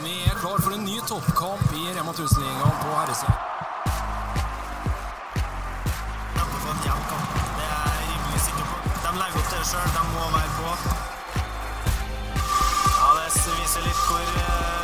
Vi er klar for en ny toppkamp i Rema 1000-ligaen på herresida. Kjempe for en jevn. Det er jeg rimelig sikker på. De legger opp det sjøl. De må være på. Ja, Det viser litt hvor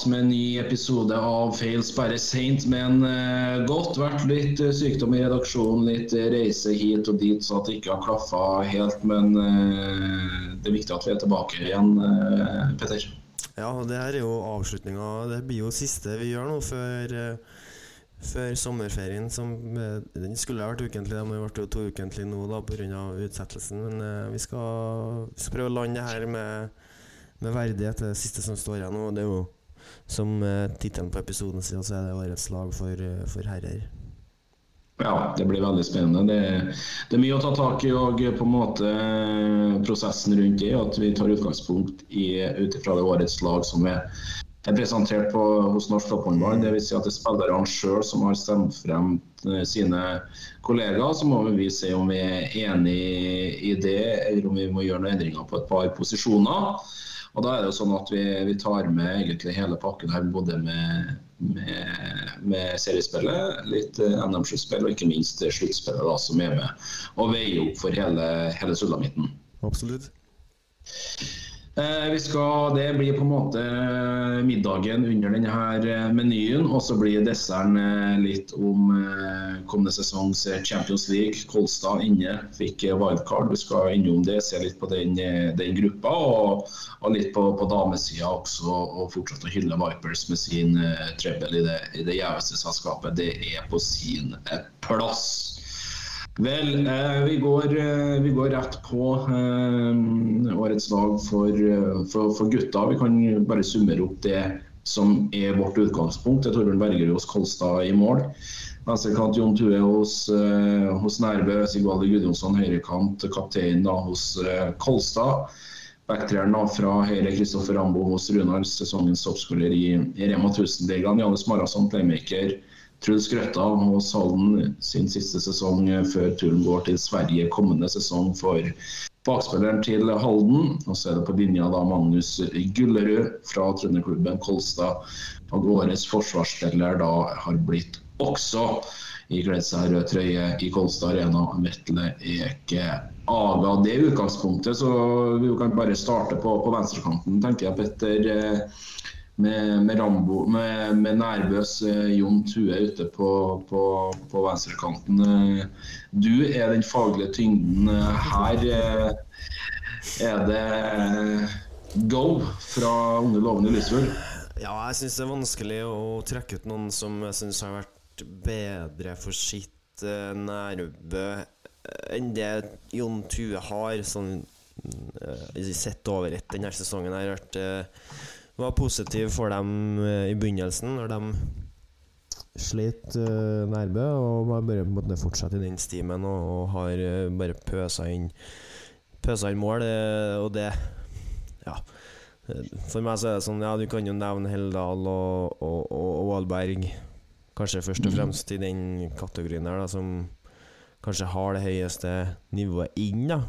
plass med en ny episode av Feil sperre seint, men eh, godt vært litt eh, sykdom i redaksjonen, litt eh, reise hit og dit, så at det ikke har klaffa helt. Men det er viktig at vi er tilbake igjen, Petter. Ja, det her er jo avslutninga. Det blir jo siste vi gjør nå før, før sommerferien. Som, den skulle ha vært ukentlig, den vært jo to ukentlig nå da pga. utsettelsen. Men vi skal, vi skal prøve å lande det her med, med verdighet. Det siste som står igjen nå, det er jo som eh, tittelen på episoden sier, så er det årets lag for, eh, for herrer. Ja, det blir veldig spennende. Det, det er mye å ta tak i og på en måte eh, prosessen rundt det. At vi tar utgangspunkt ut ifra det årets lag som er, er presentert på, hos norsk topphåndball. Dvs. Si at det er spillerne sjøl som har stemt frem eh, sine kollegaer. Så må vi se om vi er enig i det, eller om vi må gjøre noen endringer på et par posisjoner. Og da er det jo sånn at vi, vi tar med egentlig hele pakken her, både med, med, med seriespillet, litt eh, NM-sluttspill og ikke minst sluttspillet som er med og veier opp for hele, hele sulamitten. Absolutt. Eh, skal, det blir på en måte middagen under denne eh, menyen, og så blir desserten eh, litt om eh, kommende sesongs eh, Champions League. Kolstad inne, fikk eh, wildcard. Vi skal innom det, se litt på den, eh, den gruppa, og, og litt på, på damesida også, og fortsette å hylle Vipers med sin eh, treble i det, i det gjeveste selskapet. Det er på sin eh, plass. Vel, eh, vi, går, eh, vi går rett på eh, årets lag for, for, for gutta. Vi kan bare summere opp det som er vårt utgangspunkt. Det er Torbjørn Bergerud hos Kolstad i mål. Venstrekant Jon Tue hos, hos Nærbø. Sigvalde Gudjonsson høyrekant, kaptein da hos Kolstad. Backtreeren fra Høyre Kristoffer Rambo hos Runar, sesongens toppskårer i, i Rema 1000-ligaen. Janne Marason, playmaker. Truls Grøtta hos Halden sin siste sesong eh, før turen går til Sverige kommende sesong for bakspilleren til Halden. Og så er det på linja da Magnus Gullerud fra trønderklubben Kolstad. Og årets forsvarsspiller da har blitt også ikledd seg rød trøye i Kolstad Arena, Vetle Eke Aga. Det er utgangspunktet, så vi kan bare starte på, på venstrekanten, tenker jeg, Petter. Med, med, Rambo, med, med Nærbøs eh, Jon Tue ute på, på, på venstrekanten. Eh, Du er den faglige tyngden eh, her. eh, Er det eh, go fra unge lovende Lysvold? Ja, jeg syns det er vanskelig å trekke ut noen som jeg syns har vært bedre for sitt eh, Nærbø enn det Jon Tue har, sånn sett over ett denne sesongen. har vært var positiv for dem uh, i begynnelsen, når de slet uh, Nærbø, og bare på en måte fortsatt i den stimen og, og har uh, bare pøsa inn Pøsa inn mål, uh, og det Ja. For meg så er det sånn, ja, du kan jo nevne Heldal og, og, og, Aalberg, kanskje først og fremst i den kategorien her, da, som kanskje har det høyeste nivået inn, da.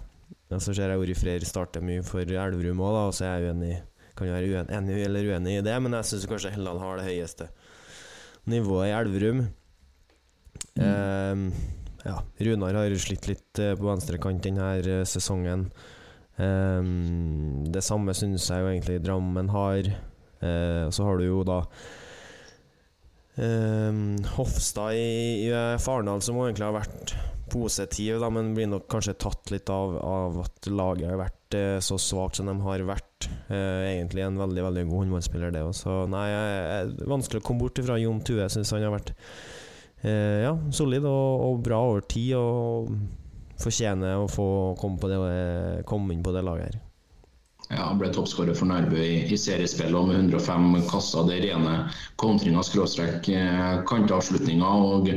Men så ser jeg Ori Freyr starte mye for Elverum òg, og så er jeg uenig Kan jo være enig eller uenig i det, men jeg syns kanskje Helland har det høyeste nivået i Elverum. Ehm, ja, Runar har slitt litt eh, på venstrekant denne eh, sesongen. Ehm, det samme syns jeg jo egentlig Drammen har. Eh, og så har du jo da ehm, Hofstad i, i Farendal, som egentlig har vært positiv, da, men blir nok kanskje tatt litt av, av at laget har vært eh, så svakt som de har vært. Eh, egentlig en veldig veldig god håndballspiller, det òg. Så nei, jeg, er vanskelig å komme bort fra Jon Tue. Jeg syns han har vært eh, ja, solid og, og bra over tid, og fortjener å få komme, på det, komme inn på det laget her. Ja, ble toppskårer for Nærbø i, i seriespillet med 105 kasser. Det rene kontringer, skråstrek, eh, kanteavslutninger. Og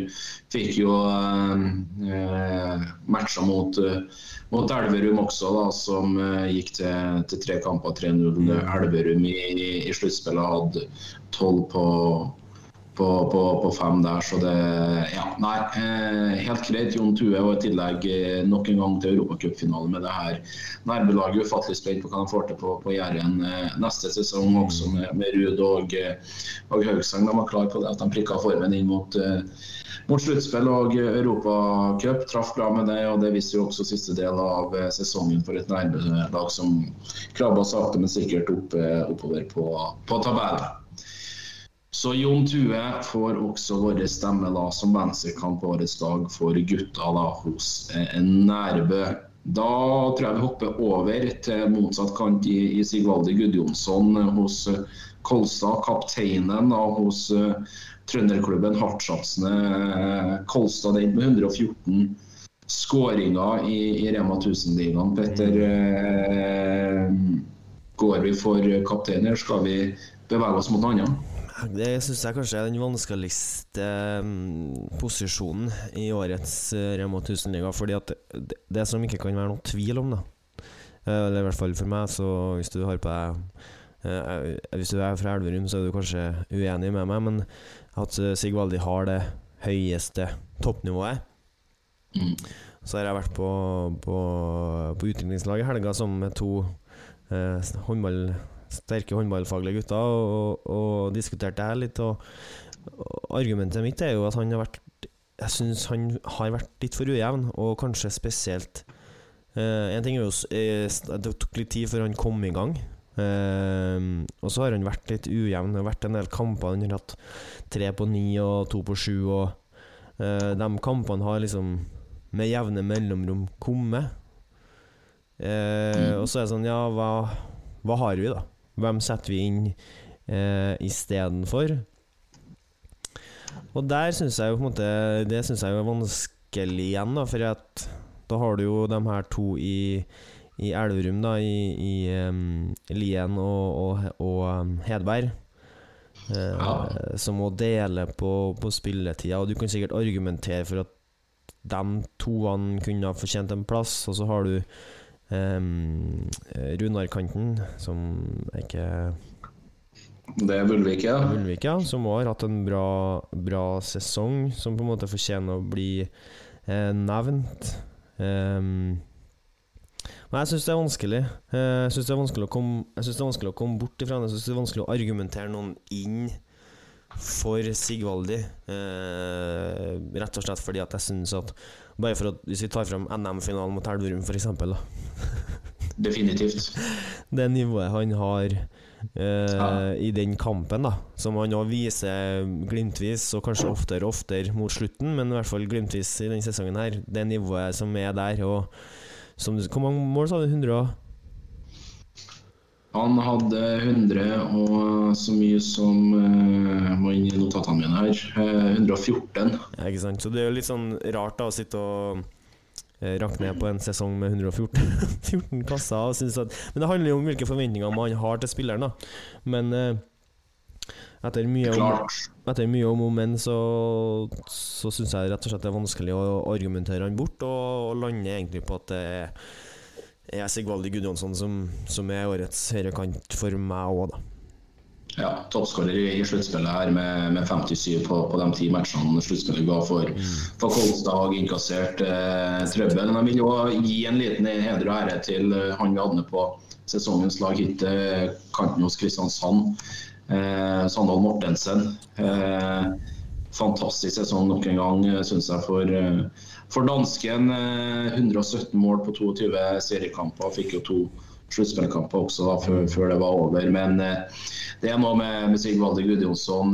fikk jo eh, matcha mot, eh, mot Elverum også, da, som eh, gikk til, til tre kamper 3-0. Elverum i, i sluttspillet hadde tolv på på, på, på, fem der, så det Ja, nei. Eh, helt greit. Jon Tue og i tillegg eh, nok en gang til europacupfinale med det her nærbelaget. Ufattelig spent på hva de får til på, på Jæren eh, neste sesong, også med, med Ruud og, og Haugseng. De var klar på det at de prikka formen inn mot mot sluttspill og Europacup. Traff bra med det, og det viser jo også siste del av sesongen for et nærmelag som krabba sakte, men sikkert opp, oppover på, på tabellen. Så Jon Tue får også vår stemme da, som venstrekant på årets dag for gutta da, hos eh, Nærbø. Da tror jeg vi hopper over til motsatt kant i, i Sigvaldi Gudjonsson hos eh, Kolstad. Kapteinen da, hos eh, trønderklubben Hartsatsene uh, Kolstad den med 114 skåringer i, i Rema 1000-ligaen. Petter, eh, går vi for kapteiner? skal vi bevege oss mot noe annet? Det syns jeg kanskje er den vanskeligste um, posisjonen i årets uh, Rema 1000-liga. Fordi at det, som ikke kan være noe tvil om, da uh, Eller i hvert fall for meg, så hvis du har på deg uh, Hvis du er fra Elverum, så er du kanskje uenig med meg, men at Sigvaldi har det høyeste toppnivået mm. Så har jeg vært på, på, på utviklingslag i helga sammen med to håndball sterke håndballfaglige gutter og, og diskuterte det litt. Og, og argumentet mitt er jo at han har vært Jeg syns han har vært litt for ujevn, og kanskje spesielt uh, En ting er jo uh, Det tok litt tid før han kom i gang. Uh, og så har han vært litt ujevn. Det har vært en del kamper han har hatt tre på ni og to på sju. Og de kampene har liksom med jevne mellomrom kommet. Mm. og så er det sånn, ja, hva, hva har vi, da? Hvem setter vi inn eh, istedenfor? Og der syns jeg jo på en måte Det syns jeg jo er vanskelig igjen, da, for at da har du jo de her to i, i Elverum, da, i, i um, Lien og, og, og Hedberg. Eh, ja. Som må dele på, på spilletida, og du kan sikkert argumentere for at de toene kunne ha fortjent en plass, og så har du Um, Runarkanten, som er ikke Det er Vulvik, ja. Vulvik, ja. Som òg har hatt en bra, bra, sesong, som på en måte fortjener å bli eh, nevnt. Um, men jeg syns det er vanskelig. Jeg syns det, det, er vanskelig å komme bort ifra det. Jeg syns det er vanskelig å argumentere noen inn for Sigvaldi. Eh, rett og slett fordi at jeg syns at Bare for at hvis vi tar fram NM-finalen mot Elverum, f.eks. Definitivt. Det nivået han har eh, ja. i den kampen, da som han òg viser glimtvis, og kanskje oftere og oftere mot slutten, men i hvert fall glimtvis i denne sesongen her, det nivået som er der, og som, Hvor mange mål sa du? 100? Han hadde 100 og så mye som uh, må inn i notatene mine her. Uh, 114. Ja, ikke sant. Så det er jo litt sånn rart da å sitte og uh, rakke ned på en sesong med 114 14 kasser. At, men det handler jo om hvilke forventninger man har til spilleren. da. Men uh, etter mye om, etter mye om og men, så, så syns jeg rett og slett det er vanskelig å argumentere han bort, og, og lande egentlig på at det er er Sigvaldi Gudjonsson som, som er årets høyrekant for meg òg, da. Ja, toppskårer i, sluttspillet her med, med 57 på, på, de ti matchene sluttspillet ga for, for Kolstad. Og inkassert eh, trøbbel. Men jeg vil jo gi en liten heder og ære til eh, han vi hadde på sesongens lag hittil, kanten hos Kristiansand. Eh, Sandal Mortensen. Eh, fantastisk sesong nok en gang, eh, syns jeg, for eh, for dansken 117 eh, mål på 22 seriekamper. Fikk jo to sluttspillkamper også da, før, før, det var over. Men det er noe med, med Sigvalde Gudjonsson.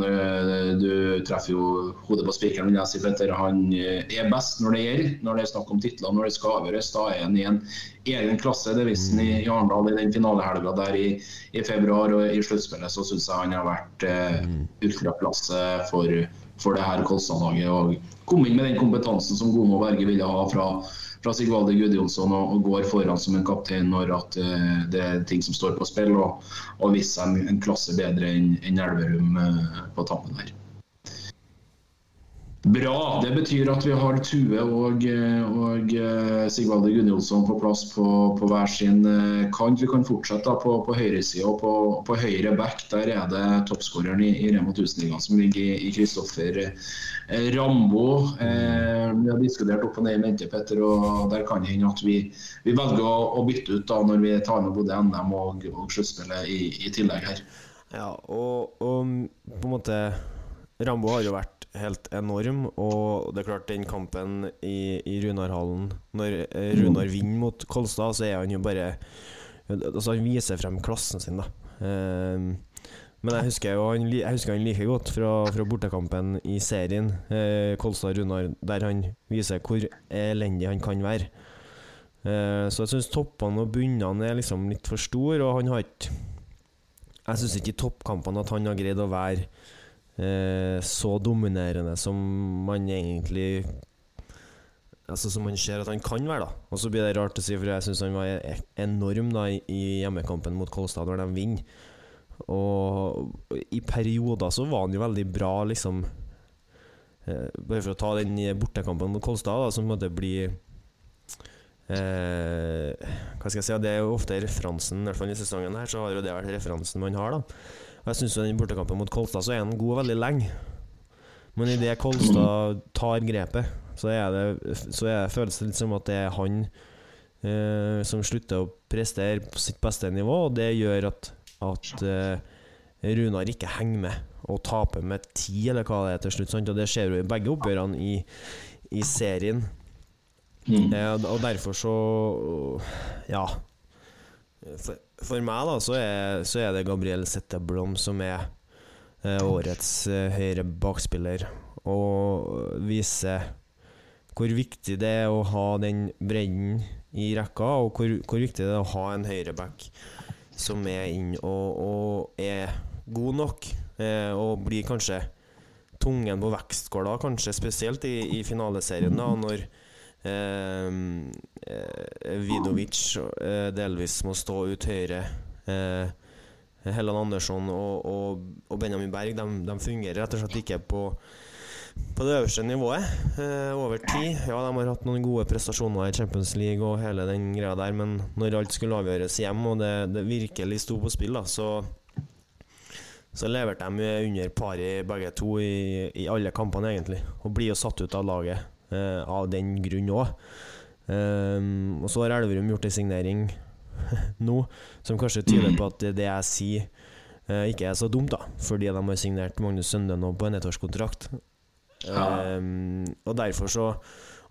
Du treffer jo hodet på spikeren. Jeg sier Petter, Han er best når det gjelder. Når det er snakk om titler, når det skal avgjøres. Da er han i en egen klasse. Det viste han i Arendal i den finalehelga der i, i, februar. Og i sluttspillet så syns jeg han har vært eh, mm. ultraklasse for, for det her Kolstad-laget. Og kom inn med den kompetansen som Gomo Berge ville ha fra, fra Sigvalde Gudjonsson og, og, går foran som en kaptein når at, uh, det er ting som står på spill, og, og viser en, en klasse bedre enn en Elverum uh, på tampen her. Bra. Det betyr at vi har Tue og, og Sigvalde Sigvaldi på plass på, på, hver sin eh, kant. Vi kan fortsette på, på høyresida og på, på, høyre back. Der er det toppskåreren i, i Rema 1000-ligaen som ligger i Kristoffer eh, Rambo. Eh, vi har diskutert opp og ned i mente, Petter, og der kan det hende at vi, vi velger å, å, bytte ut da når vi tar med både NM og, og sluttspillet i, i, tillegg her. Ja, og, og på en måte Rambo har jo vært helt enorm. Og det er klart, den kampen i, i Runarhallen Når eh, Runar vinner mot Kolstad, så er han jo bare Altså Han viser frem klassen sin, da. Um, men jeg husker jo han, jeg husker han like godt fra, fra bortekampen i serien, eh, Kolstad-Runar, der han viser hvor elendig han kan være. Eh, så jeg syns toppene og bunnene er liksom litt for store, og han har ikke Jeg syns ikke i toppkampene at han har greid å være eh, så dominerende som man egentlig Altså Som man ser at han kan være. da Og så blir det rart å si, for jeg syns han var e- enorm da i hjemmekampen mot Kolstad når de vinner. Og i perioder så var han jo veldig bra, liksom. Eh, bare for å ta den bortekampen mot Kolstad, da, som måtte bli eh, Hva skal jeg si Det er jo ofte referansen, i hvert fall i sesongen her, så har jo det vært referansen man har, da. Jeg syns den bortekampen mot Kolstad så er han god veldig lenge. Men idet Kolstad tar grepet, så, er det, så er det, føles det litt som at det er han eh, som slutter å prestere på sitt beste nivå, og det gjør at, at eh, Runar ikke henger med og taper med ti, eller hva det er til slutt. Sant? Og det skjer jo i begge oppgjørene i, i serien. Mm. Eh, og derfor så Ja. For, for meg da så er, så er, det Gabriel Setteblom som er eh, årets eh, høyre bakspiller, og viser hvor viktig det er å ha den bredden i rekka, og hvor, hvor viktig det er å ha en høyreback som er inn og, og er god nok, eh, og blir kanskje tungen på vektskåla, kanskje spesielt i, i finaleserien, da, når Vidovic eh, delvis må stå ut høyre. Eh, Helland Andersson og, og, og, Benjamin Berg de, de, fungerer rett og slett ikke på, på det øverste nivået eh, over tid. Ja, de har hatt noen gode prestasjoner i Champions League og hele den greia der, men når alt skulle avgjøres hjem, og det, det virkelig sto på spill, da, så så leverte de under paret begge to i, i alle kampene, egentlig. Og blir jo satt ut av laget uh, av den grunn òg. Um, ehm, og så har Elverum gjort en signering nå som kanskje tyder på at det jeg sier, uh, ikke er så dumt, da. Fordi de har signert Magnus Sønde nå på en ettårskontrakt. Um, og derfor så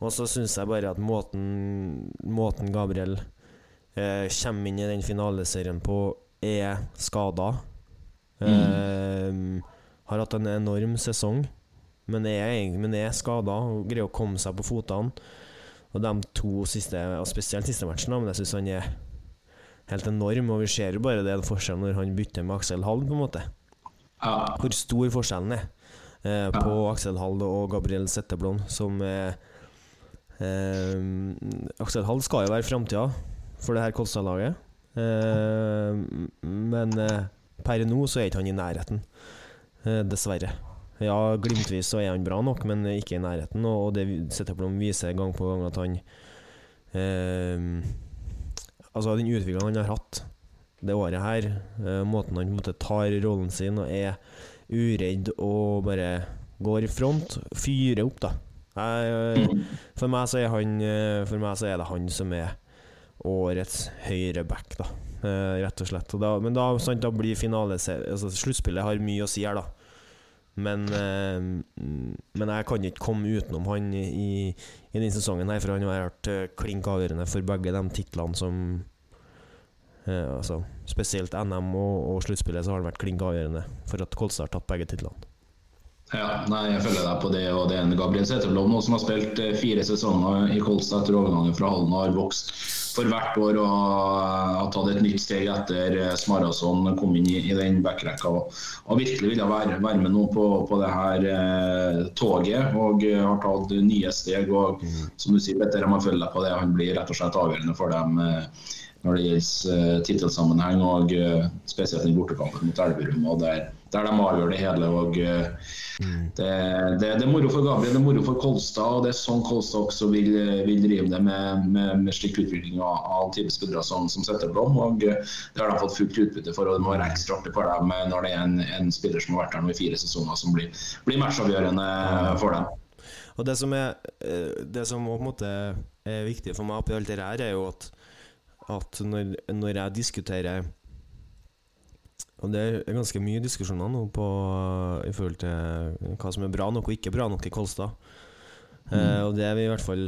Og så syns jeg bare at måten, måten Gabriel uh, kommer inn i den finaleserien på, er skada. Mm. har hatt en enorm sesong men er, men er skada og greier å komme seg på fotene. Og de to siste, og spesielt siste matchen, men jeg syns han er helt enorm. Og vi ser jo bare det forskjellen når han bytter med Aksel Hall, på en måte. Ja. Hvor stor forskjellen er eh, på. Aksel Hall og Gabriel Setteblom, som eh, eh, Aksel Hall skal jo være framtida for det her Kolstad-laget, eh, men eh, per nå så er ikke han i nærheten, eh, dessverre. Ja, glimtvis så er han bra nok, men ikke i nærheten. Og det Setterblom viser gang på gang at han eh, Altså, den utviklinga han har hatt det året her, eh, måten han måte tar rollen sin og er uredd og bare går i front, fyrer opp, da. Jeg, for, meg så er han, eh, for meg så er det han som er årets høyre back, da. Eh, rett og slett. Og da, men da, sant, da blir finale altså, Sluttspillet har mye å si her, da. Men, eh, men jeg kan ikke komme utenom han i, i, denne sesongen, her for han har vært eh, klink avgjørende for begge de titlene som eh, altså, Spesielt NM og, og sluttspillet så har han vært klink avgjørende for at Kolstad har tatt begge titlene. Ja, nei, jeg følger deg på det. og Det er en Gabriel Setterblom nå som har spilt fire sesonger i Kolstad etter overgangen fra Hallen og har vokst for hvert år og har tatt et nytt steg etter eh, Smarason kom inn i, i den backrekka. Og, og, virkelig ville være, være med nå på, på det her eh, toget og eh, har tatt nye steg. og som du sier, dette med å følge deg på det. Han blir rett og slett avgjørende for dem eh, når det gjelder eh, tittelsammenheng, og uh, spesielt den bortekampen mot Elverum. og der, der de avgjør det hele. og uh, mm. det, det, det, er moro for Gabriel, det er moro for Kolstad, og det er sånn Kolstad også vil, vil drive det med, med, med slik utvikling av, av spillere som, som Setterblom. og Det har de fått fullt utbytte for, og det må være ekstra artig for dem når det er en, en, spiller som har vært der nå i fire sesonger, som blir, blir matchavgjørende for dem. Og Det som er det som er viktig for meg oppi alt det her, er jo at at når, når jeg diskuterer og det er ganske mye diskusjoner nå på, i forhold til hva som er bra nok og ikke bra nok i Kolstad. Mm. Eh, og det er vi i hvert fall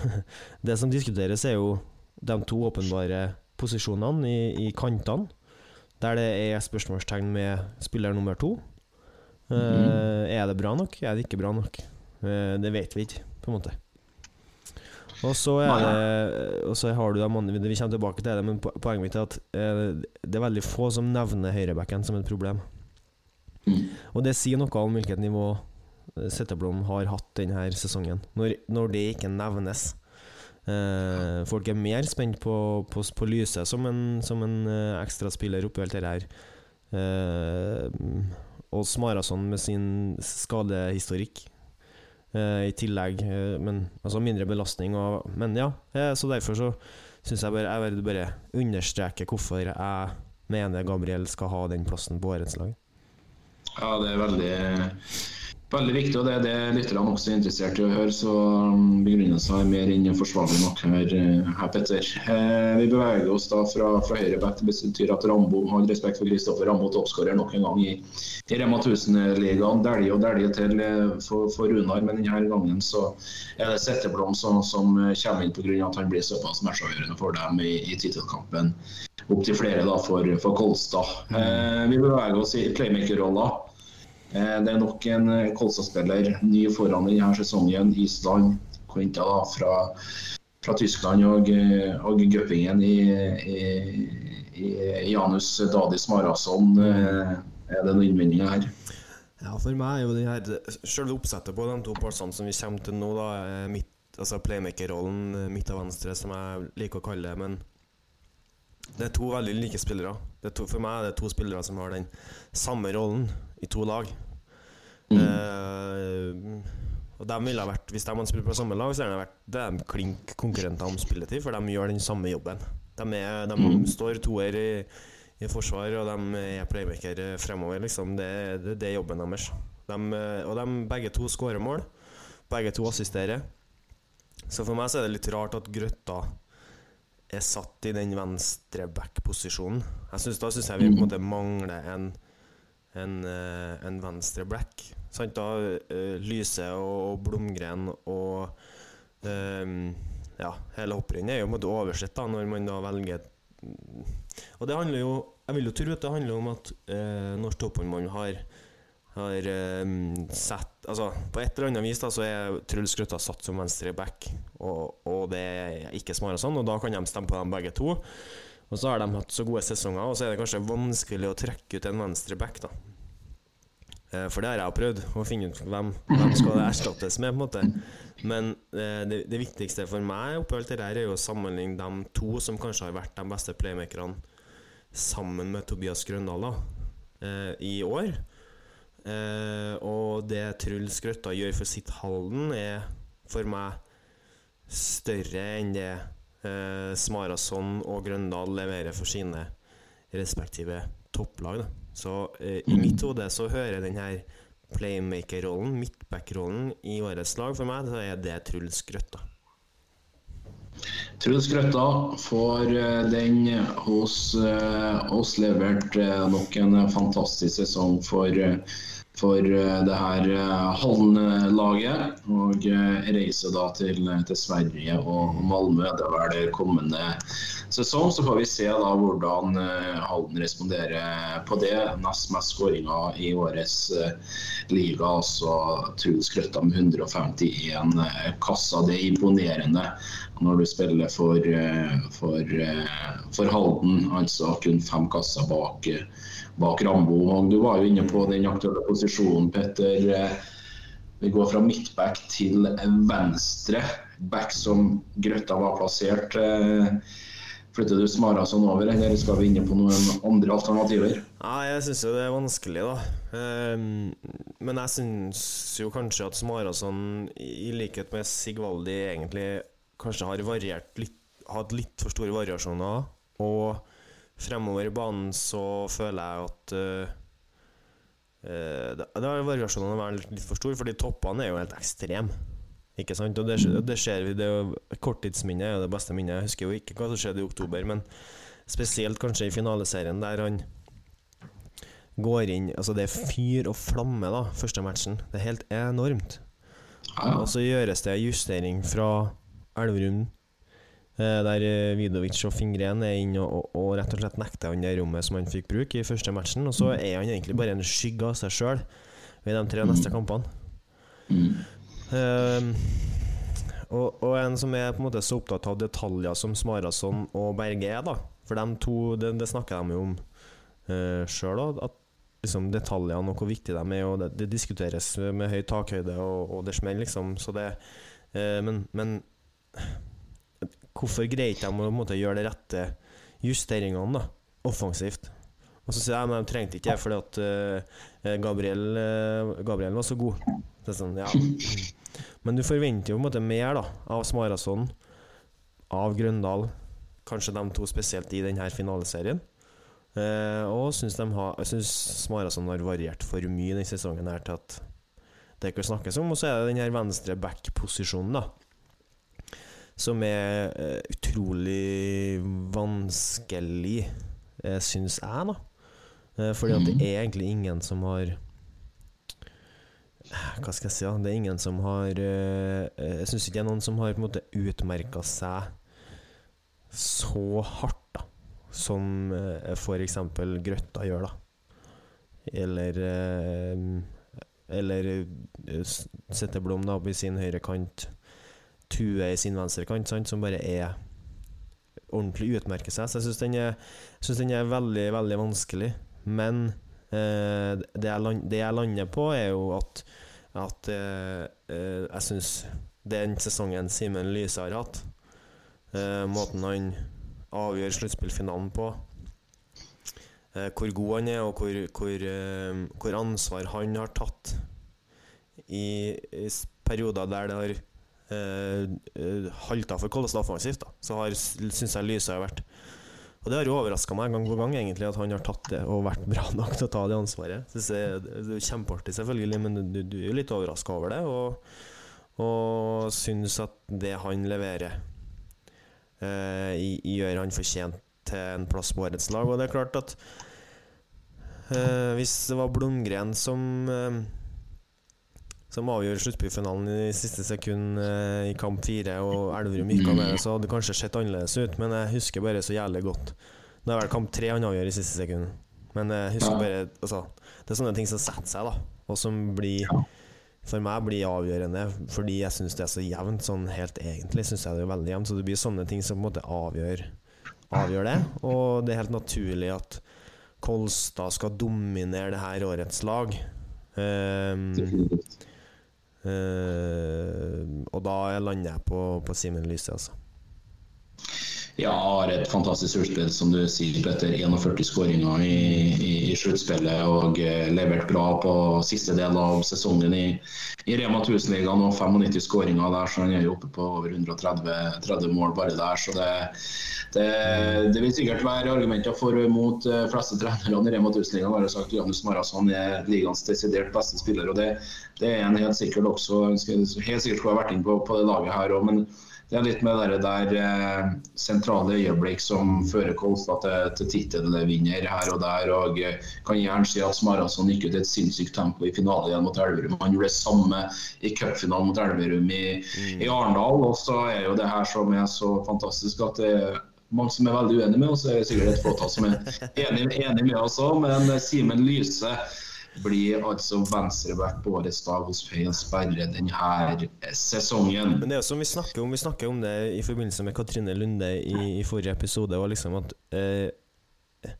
Det som diskuteres, er jo de to åpenbare posisjonene i, i kantene, der det er spørsmålstegn med spiller nummer to. Eh, mm. Er det bra nok? Er det ikke bra nok? Eh, det vet vi ikke, på en måte. Og så det Og så har du Vi kommer tilbake til det, men poenget mitt er at eh, det er veldig få som nevner høyrebacken som et problem. Mm. Og det sier noe om hvilket nivå eh, Setteblom har hatt denne sesongen, når, når det ikke nevnes. Eh, folk er mer spent på, på, på Lyse som en, som en uh, ekstraspiller oppi alt det her. Eh, og Smarason med sin skadehistorikk I tillegg, uh, men altså mindre belastning. Og, men ja, uh, så derfor så syns jeg bare jeg vil bare understreke hvorfor jeg mener Gabriel skal ha den plassen på årets lag. Ja, det er veldig Veldig viktig, og det er det lytterne også er interessert i å høre. Så um, begrunnelsen er mer enn forsvarlig nok her, eh, her Petter. Eh, vi beveger oss da fra, fra høyre back. Det betyr at Rambo har respekt for Kristoffer Rambo, toppskårer nok en gang i, i Rema 1000-ligaen. Dælje og dælje til eh, for, for, Runar, men denne gangen så er det Setteblom som, som kommer inn pga. at han blir såpass matchavgjørende for dem i, i tittelkampen. Opptil flere da for, for Kolstad. Eh, vi beveger oss i playmaker-rolla. Eh, det er nok en eh, Kolstad-spiller ny foran denne sesongen. Island henta fra, fra, Tyskland og, eh, og Gøppingen i, i, i, Janus Dadis Marason. Er det noen innvendinger her? Ja, for meg er jo det her selve oppsettet på de to plassene som vi kommer til nå, da, midt, altså playmaker-rollen midt av venstre, som jeg liker å kalle det. Men det er to veldig like spillere. To, for meg er det to spillere som har den samme rollen i to lag. Mm. Uh, og de ville vært Hvis de hadde spilt på samme lag, så hadde de vært det klink konkurrenter om spilletid, for de gjør den samme jobben. De, er, de mm. står toer i, i, forsvar, og de er playmaker fremover. Liksom. Det, det, det er jobben deres. De, og de begge to skårer mål. Begge to assisterer. Så for meg så er det litt rart at Grøtta er satt i den venstre back-posisjonen. Da syns jeg vi på en måte mangler en en, eh, en venstre black. Sant da? Uh, Lyse og Blomgren og um, ja, hele hopprennet er jo på en måte oversett da, når man da velger Og det handler jo Jeg vil jo tro at det handler om at uh, norsk topphåndball har, har um, sett Altså, på et eller annet vis da så er Truls Grøtta satt som venstre back, og, og det er ikke Smara sånn, og da kan de stemme på dem begge to. Og så har de hatt så gode sesonger, og så er det kanskje vanskelig å trekke ut en venstre back, da. Eh, for det har jeg prøvd, å finne ut hvem, hvem skal det erstattes med. på en måte Men eh, det, det viktigste for meg oppi alt det der er jo å sammenligne de to som kanskje har vært de beste playmakerne sammen med Tobias Grøndal da, eh, i år. Og det Truls Grøtta gjør for sitt Halden, er for meg større enn det eh, Smarason og Grøndal leverer for sine respektive topplag. Da. Så eh, i mitt hode så hører den her playmaker-rollen, midtback-rollen, i årets lag for meg, så er det Truls Grøtta. Truls Grøtta får eh, den hos eh, oss levert nok en fantastisk sesong for for eh, det her eh, Hallen-laget. Og reise reiser da til, til Sverige og Malmö. Det er vel kommende sesong. Så får vi se da hvordan Hallen responderer på det. Nest mest skåringer i årets liga. Altså Truls Krøtta med 151 kasser. Det er imponerende når du spiller for, for, for Halden. Altså kun fem kasser bak bak Rambo. Og du var jo inne på den aktuelle posisjonen, Petter. Vi går fra midtback til venstre back som Grøtta var plassert. Flytter du Smarason over, eller skal vi inne på noen andre alternativer? Nei, Jeg syns jo det er vanskelig, da. Ehm, men jeg syns jo kanskje at Smarason, i likhet med Sigvaldi, egentlig kanskje har variert litt, hatt litt for store variasjoner. Og fremover i banen så føler jeg at uh, uh, det Variasjonene har vært litt for store, fordi toppene er jo helt ekstreme. Ikke sant? Og det, det ser vi, det Korttidsminnet er jo det beste minnet. Jeg husker jo ikke hva som skjedde i oktober, men spesielt kanskje i finaleserien, der han går inn Altså, det er fyr og flamme, da, første matchen. Det er helt enormt. Og så gjøres det justering fra Elverum Eh, der eh, Vidovic og Fingren er inne og, og, og, rett og slett nekter han det rommet som han fikk bruke i første matchen. Og så er han egentlig bare en skygge av seg sjøl ved de tre neste kampene. Um, og, og, en som er på en måte så opptatt av detaljer som Smarason og Berge er, da. For de to, det, det snakker de jo om uh, sjøl òg. At liksom, detaljene og hvor viktige de er, og det, det diskuteres med høy takhøyde, og, og det smeller, liksom. Så det, uh, men, men Hvorfor greier ikke de å gjøre de rette justeringene da, offensivt? Og så sier jeg at de trengte ikke det fordi at uh, Gabriel, uh, Gabriel, var så god. Er sånn, ja. Men du forventer jo på en måte mer da, av Smarason, av Grøndal, kanskje de to spesielt i denne finaleserien. Uh, og syns, syns Smarason har variert for mye denne sesongen her til at det ikke snakkes om. Og så er det den her venstre back-posisjonen, da som er uh, utrolig vanskelig, uh, syns jeg, da. Uh, fordi at det mhm. er egentlig ingen som har Hva skal jeg si? Ja? Det er ingen som har Jeg syns ikke det er noen som har på en måte utmerka seg så hardt, da. Som uh, f.eks. Grøtta gjør, da. Eller Eller Setteblom da på sin høyre kant. Tue i sin venstrekant, som bare er ordentlig utmerker seg. Så jeg syns den, den, er veldig, veldig vanskelig. Men eh, det, jeg land, det, jeg lander på, er jo at, at eh, eh jeg syns den sesongen Simen Lyse har hatt, eh, måten han avgjør sluttspillfinalen på, eh, hvor god han er, og hvor, hvor, eh, hvor ansvar han har tatt i, i perioder der det har uh, halta for Kollestad offensivt, så syns jeg Lyse har vært Og det har jo overraska meg gang på gang, egentlig, at han har tatt det og vært bra nok til å ta det ansvaret. Synes jeg, det er kjempeartig, selvfølgelig, men du, du er jo litt overraska over det. Og, og syns at det han leverer, eh, gjør han fortjent til en plass på årets lag. Og det er klart at eh, hvis det var Blomgren som uh, som avgjør sluttspillfinalen i siste sekund eh, i kamp fire, og Elverum gikk av med det, så hadde det kanskje sett annerledes ut. Men jeg husker bare så jævlig godt. Det er vel kamp tre han avgjør i siste sekund. Men jeg husker bare altså, Det er sånne ting som setter seg, da, og som blir for meg blir avgjørende fordi jeg syns det er så jevnt. Sånn helt egentlig syns jeg det er veldig jevnt. Så det blir sånne ting som på en måte avgjør, avgjør det. Og det er helt naturlig at Kolstad skal dominere det her årets lag. Um, og da lander jeg på, på Simen Lyse, altså. Ja, har et fantastisk sluttspill, som du sier, Petter. 41 skåringer i, i, sluttspillet og eh, levert bra på siste del av sesongen i, i Rema 1000-ligaen. Og 95 skåringer der, så han er jo oppe på over 130 mål bare der. Så det, det, det, vil sikkert være argumenter for mot eh, fleste trenerne i Rema 1000-ligaen. Har sagt Janus Marasson er ligaens desidert beste spiller, og det, det er en helt sikkert også helt sikkert skulle vært inne på, på det laget her òg. det er litt med det der eh, sentrale øyeblikk som fører Kolstad til, til tittelvinner her og der. og eh, Kan gjerne si at Smarason gikk ut i et sinnssykt tempo i finalen igjen mot Elverum. Han gjorde det samme i cupfinalen mot Elverum i, i Arendal. Og så er jo det her som er så fantastisk at det er mange som er veldig uenige med oss. Det er sikkert et fåtall som er enig, enig med oss òg, men Simen Lyse blir altså venstreback på stav hos Feien Sperre denne sesongen. Men det er jo som vi snakker om Vi snakker om det i forbindelse med Katrine Lunde i, i forrige episode, og liksom at eh,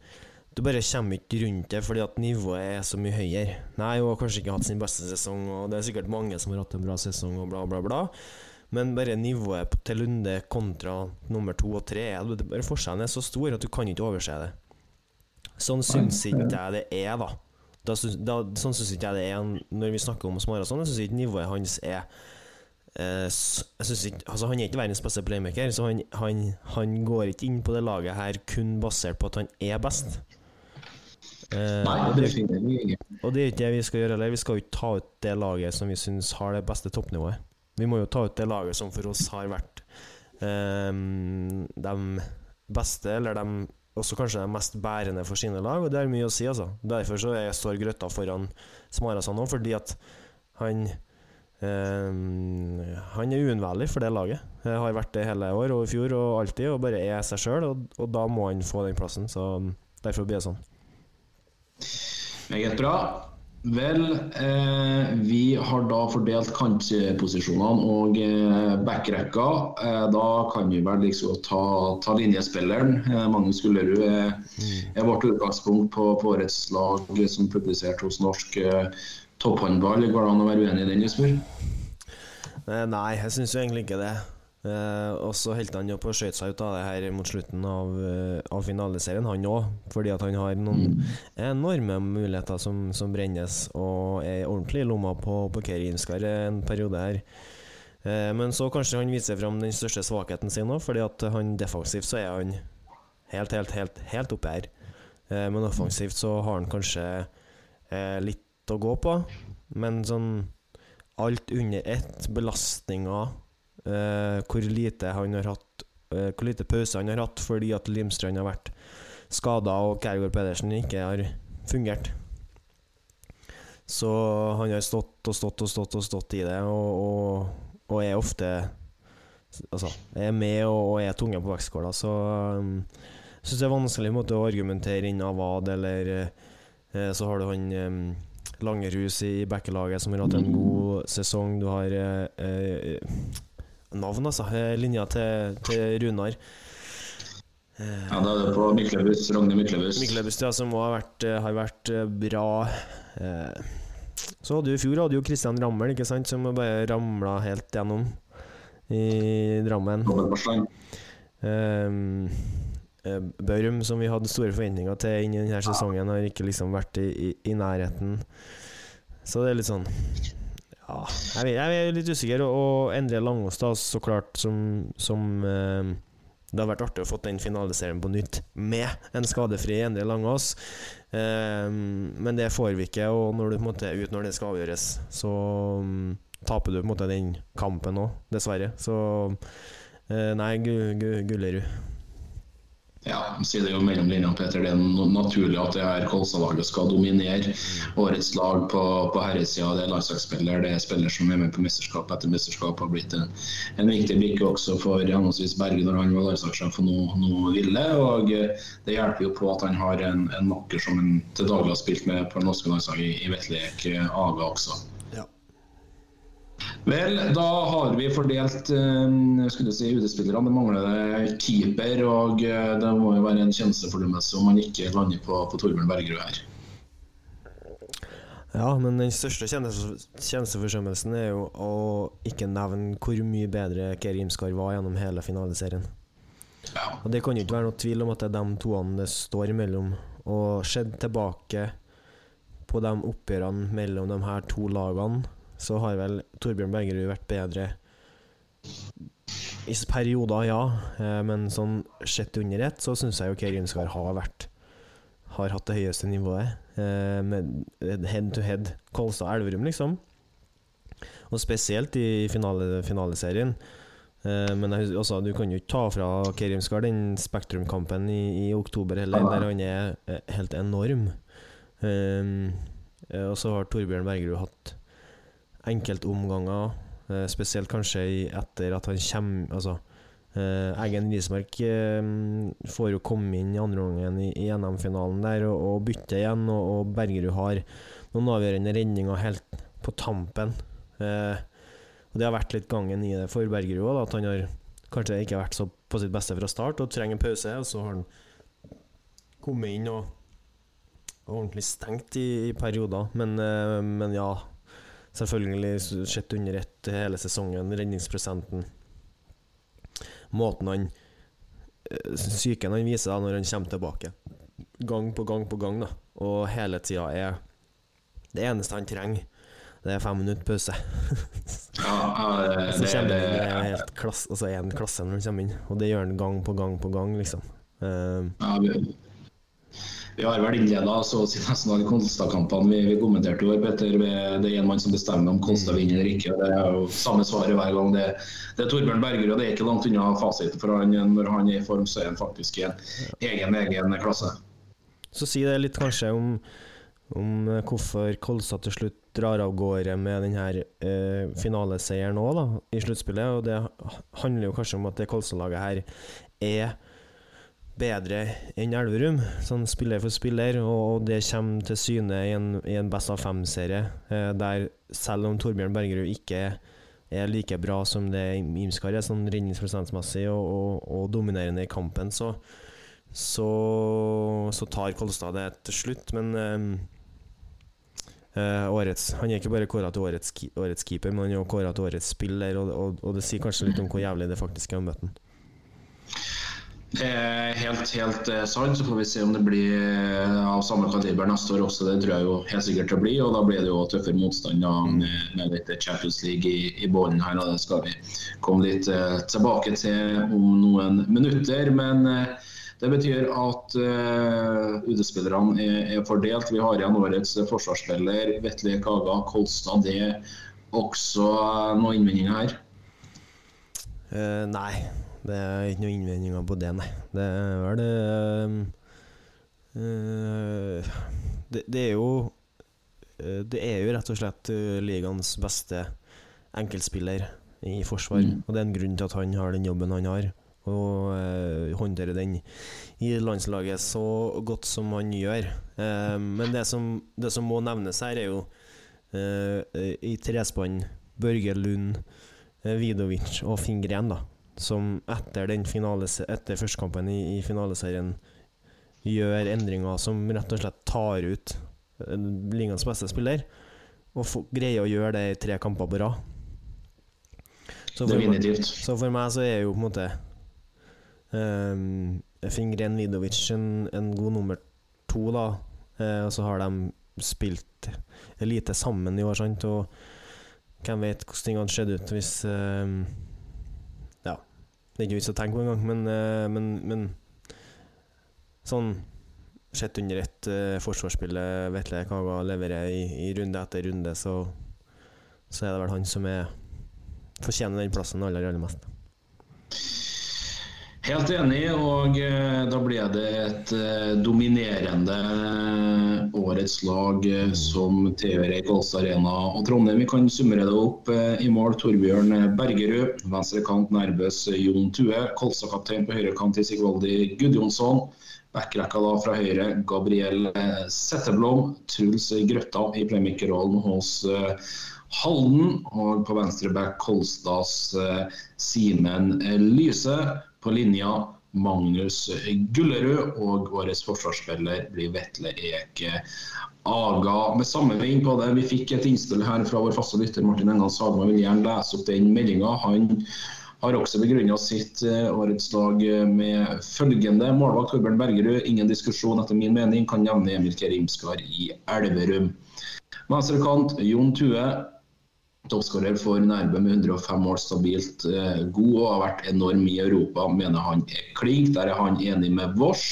du bare kommer ikke rundt det fordi at nivået er så mye høyere. Nei, hun har kanskje ikke hatt sin beste sesong, og det er sikkert mange som har hatt en bra sesong, og bla, bla, bla. Men bare nivået til Lunde kontra nummer to og tre bare Forskjellen er så stor at du kan ikke overse det. Sånn syns ikke jeg det er, da. Da, da, sånn syns ikke jeg det er når vi snakker om Smarason. Jeg syns ikke nivået hans er eh, ikke, altså Han er ikke verdens beste playmaker, så han, han, han, går ikke inn på det laget her kun basert på at han er best. Eh, Nei, det finner vi. Og det er ikke det vi skal gjøre heller. Vi skal jo ikke ta ut det laget som vi syns har det beste toppnivået. Vi må jo ta ut det laget som for oss har vært eh, de beste, eller de også kanskje de mest bærende for sine lag, og det har mye å si, altså. Derfor så jeg står Grøtta foran Smarason nå, fordi at han eh, Han er uunnværlig for det laget. Jeg har vært det hele år og i fjor og alltid, og bare er seg sjøl, og, og, da må han få den plassen. Så derfor blir det sånn. Meget bra. Vel, eh, vi har da fordelt kantposisjonene og eh, backrekka. Eh, da kan vi vel liksom ta, ta linjespilleren. Eh, Magnus Gullerud er, er, vårt utgangspunkt på, på, årets lag som publisert hos Norsk eh, Topphåndball. Går det an å være uenig i den, Jesper? Eh, nei, jeg syns jo egentlig ikke det. Eh, og så holdt han jo på å skøyte seg ut av det her mot slutten av, uh, av finaleserien, han òg. Fordi at han har noen enorme muligheter som, som brennes, og er ordentlig i lomma på, på Kerinskar en periode her. Eh, men så kanskje han viser fram den største svakheten sin òg, fordi at han defensivt så er han helt, helt, helt, helt oppe her. Eh, men offensivt så har han kanskje eh, litt å gå på. Men sånn alt under ett, belastninger Uh, hvor lite han har hatt uh, Hvor lite pause han har hatt fordi at Limstrand har vært skada og Kærgaard Pedersen ikke har fungert. Så han har stått og stått og stått og stått i det, og, og, og er ofte Altså, er med og, og er tunge på vektskåla, så um, syns det er vanskelig måte, å argumentere inn Avad, eller uh, så har du han um, Langerhus i Bekkelaget som har hatt en god sesong. Du har navn, altså. Eh, linja til, til Runar. Ja, da er det på Myklebust, Rogne Myklebust. Myklebust, ja, som har vært, eh, har vært eh, bra. Så hadde du i fjor hadde jo Kristian Rammel, ikke sant, som bare ramla helt gjennom i Drammen. Um, Børum, som vi hadde store forventninger til inn i denne sesongen, har ikke liksom vært i, i, i nærheten. Så det er litt sånn ja, jeg, er litt usikker. Og Endre Langås, da, så klart, som, som eh, Det har vært artig å få den finaliserien på nytt med en skadefri Endre Langås. Eh, men det får vi ikke, og når du på en måte er ute når det skal avgjøres, så um, taper du på en måte den kampen òg, dessverre. Så eh, nei, Gullerud. Ja, sier det jo mellom linjene, Peter. Det er naturlig at det her Kolstad-laget skal dominere årets lag på, på herresida. Det er landslagsspiller, det er spiller som er med på mesterskap etter mesterskap. Har blitt en, en viktig brikke også for henholdsvis Berge når han var landslagssjef og nå, nå ville. Og det hjelper jo på at han har en, en makker som han til daglig har spilt med på det norske landslaget i, i Vetlek Aga også. Vel, da har vi fordelt uh, skulle si UD-spillerne. Det mangler keeper, og uh, det må jo være en tjenestefordømmelse om man ikke lander på, på Torbjørn Bergerud her. Ja, men den største tjenesteforsømmelsen er jo å ikke nevne hvor mye bedre Keri Imskar var gjennom hele finaleserien. Ja. Og Det kan jo ikke være noe tvil om at det er de toene det står imellom. Og sett tilbake på de oppgjørene mellom de her to lagene så har vel Torbjørn Bergerud vært bedre i perioder, ja. Eh, men sånn sett under ett, så syns jeg jo Geir Gunskar har vært Har hatt det høyeste nivået. Eh, med head to head Kolstad-Elverum, liksom. Og spesielt i finale, finaleserien. Eh, men hus- altså, du kan jo ikke ta fra Kerim Skar den Spektrum-kampen i, i oktober heller, der han er helt enorm. Um, og så har Torbjørn Bergerud hatt enkeltomganger, eh, spesielt kanskje etter at han kommer Altså, eh, Eggen Rismark eh, får jo komme inn i andre omgangen i, i NM-finalen der og, og bytte igjen, og, og Bergerud har noen avgjørende redninger helt på tampen. Eh, og Det har vært litt gangen i det for Bergerud òg, at han har kanskje ikke vært så på sitt beste fra start og trenger en pause, og så har han kommet inn og, og ordentlig stengt i, i perioder. Men, eh, men ja, selvfølgelig sett under ett hele sesongen, redningsprosenten. Måten han eh, Psyken han viser da når han kommer tilbake. Gang på gang på gang, da. Og hele tida er Det eneste han trenger, det er fem minutter pause. Ja, ja, Så det, kommer det, det er helt klass, altså en klasse når han kommer inn, og det gjør han gang på gang på gang, liksom. Uh, ja, vi, vi har vel innleda så å si nesten alle Kolstad-kampene vi, vi kommenterte i år, Petter. Det er en mann som bestemmer om Kolstad vinner eller ikke. Det er jo samme svaret hver gang. Det, det er Torbjørn Bergerud, og det er ikke langt unna fasiten for han. Når han er i form, så er han faktisk i en egen, egen klasse. Så si det litt kanskje om, om hvorfor Kolstad til slutt drar av gårde med denne eh, finaleseieren òg, i sluttspillet. Og det handler jo kanskje om at det Kolstad-laget her er bedre enn Elverum, sånn spiller for spiller, og det kommer til syne i en, i en best av fem-serie, eh, der selv om Torbjørn Bergerud ikke er like bra som det Imskar er, sånn redningsprosentmessig og, og, og dominerende i kampen, så, så, så tar Kolstad det til slutt. Men eh, eh, årets, han er ikke bare kåra til årets, årets keeper, men han er også kåra til årets spiller, og, og, og det sier kanskje litt om hvor jævlig det faktisk er å møte han. Er helt, helt eh, sant. Så får vi se om det blir eh, av samme kaliber neste år også. Det tror jeg jo helt sikkert det blir. Og da blir det jo tøffere motstand med, med litt Champions League i, i bånn her. Og det skal vi komme litt uh, tilbake til om noen minutter. Men uh, det betyr at uh, UD-spillerne er, er fordelt. Vi har igjen årets forsvarsspiller Vetle Kaga Kolstad. Det er også eh, noen innvendinger her. Uh, nei, det er ikke noen innvendinger på det, nei. Det er vel det eh, det, det er jo eh, Det er jo rett og slett eh, ligaens beste enkeltspiller i forsvar. Mm. Og det er en grunn til at han har den jobben han har, og eh, håndterer den i landslaget så godt som han gjør. Eh, men det som, det som må nevnes her, er jo eh, i trespann Børge Lund, eh, Vidovic og Fingren, da som etter, etter førstekampen i, i finaleserien gjør endringer som rett og slett tar ut eh, ligaens beste spiller, og greier å gjøre det i tre kamper på rad. Så for, Definitivt. så for meg så er jo på en måte um, Fingren Vidovic en, en god nummer to, da. Uh, og så har de spilt lite sammen i år, sant, og hvem vet hvordan ting hadde skjedd ut hvis ehm, Ja, det er ikke vits å tenke på engang, men, eh, men, men sånn Sett under ett uh, forsvarsspillet Vetle Kaga leverer i, i runde etter runde, så, så er det vel han som er fortjener den plassen aller, aller mest. Helt enig, og eh, da ble det et eh, dominerende eh, årets lag som i Kolstad Arena og Trondheim. Vi kan summere det opp. I mål Torbjørn Bergerud, venstre kant Nærbøs Jon Tue, Kolstad-kaptein på høyre kant i Sigvaldi Gudjonsson. Backrekka da fra høyre Gabriel Setteblom, Truls Grøtta i playmaker-rollen hos Halden. Og på venstre back Kolstads Simen Lyse. På linja Magnus Gullerud, og årets forsvarsspiller blir Vetle Eke Aga. Med samme vei på det, vi fikk et innspill her fra vår faste lytter Martin Engan Sagma. Vil gjerne lese opp den meldinga. Han har også begrunna sitt eh, årets lag eh, med følgende. Målvakt Torbjørn Bergerud, ingen diskusjon etter min mening, kan nevne Emil Kerimskar i Elverum. Venstrekant Jon Tue, toppskårer for Nærbø med 105 mål stabilt eh, god og har vært enorm i Europa, mener han er klink. Der er han enig med Vårs.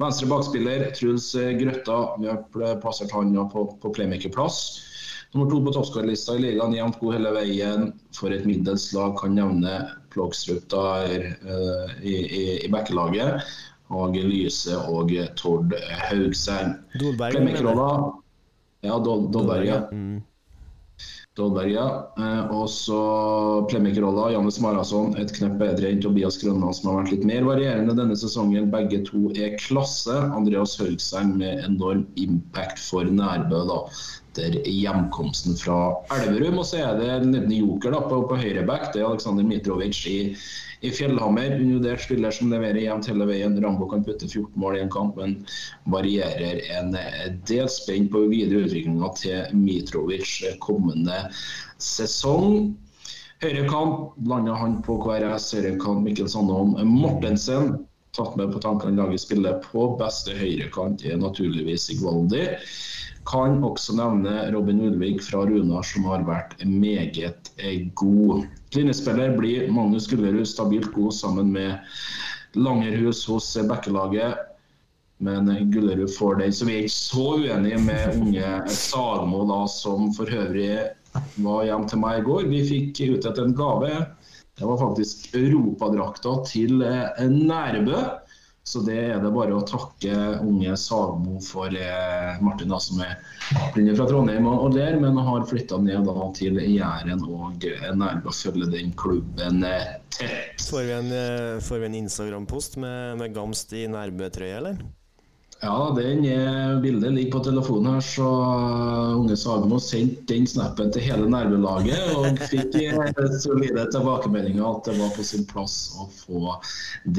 Venstre bakspiller Truls eh, Grøtta, vi har plassert han på, på playmaker-plass. Nummer to på toppskårerlista i ligaen, jevnt god hele veien. For et middels lag kan nevne Plogstrup der uh, i, i, i backelaget. Og Lyse og Tord Haugseng. Dolberg, Dolberg. ja. Mm. Dolberg, ja. Eh, og så playmaker-rolla. Jannes Marason et knepp bedre enn Tobias Grønland, som har vært litt mer varierende denne sesongen. Begge to er klasse. Andreas Haugseng med enorm impact for Nærbø. da. Der hjemkomsten fra Elverum. Og så er det en liten joker da, på, på høyreback. Det er Aleksandr Mitrovic i, i Fjellhammer. Unjodert spiller som leverer jevnt hele veien. Rambo kan putte 14 mål i en kamp, men varierer en del spent på videre utviklinga til Mitrovic kommende sesong. Høyrekant landa han på KRS. Høyrekant Mikkel Sandholm Mortensen. Tatt med på tankene laget spiller på. Beste høyrekant er naturligvis Igvaldi. Kan også nevne Robin Ulvik fra Runar, som har vært meget god. Linjespiller blir Magnus Gullerud stabilt god sammen med Langerhus hos Bekkelaget. Men Gullerud får den, så vi er ikke så uenige med unge Sagmo, som for øvrig var hjem til meg i går. Vi fikk utdelt en gave. Det var faktisk europadrakta til Nærbø. Så det er det bare å takke unge Sagmo for eh, Martin, da, som er opprinnelig fra Trondheim og der, men har flytta ned da, til Jæren og er nær å følge den klubben eh, tett. Får vi en, eh, en Instagram-post med, med Gamst i Nærbø-trøye, eller? Ja, den bildet ligger på telefonen her, så unge Sagmo sendte den snappen til hele nervelaget og fikk solide tilbakemeldinger at det var på sin plass å få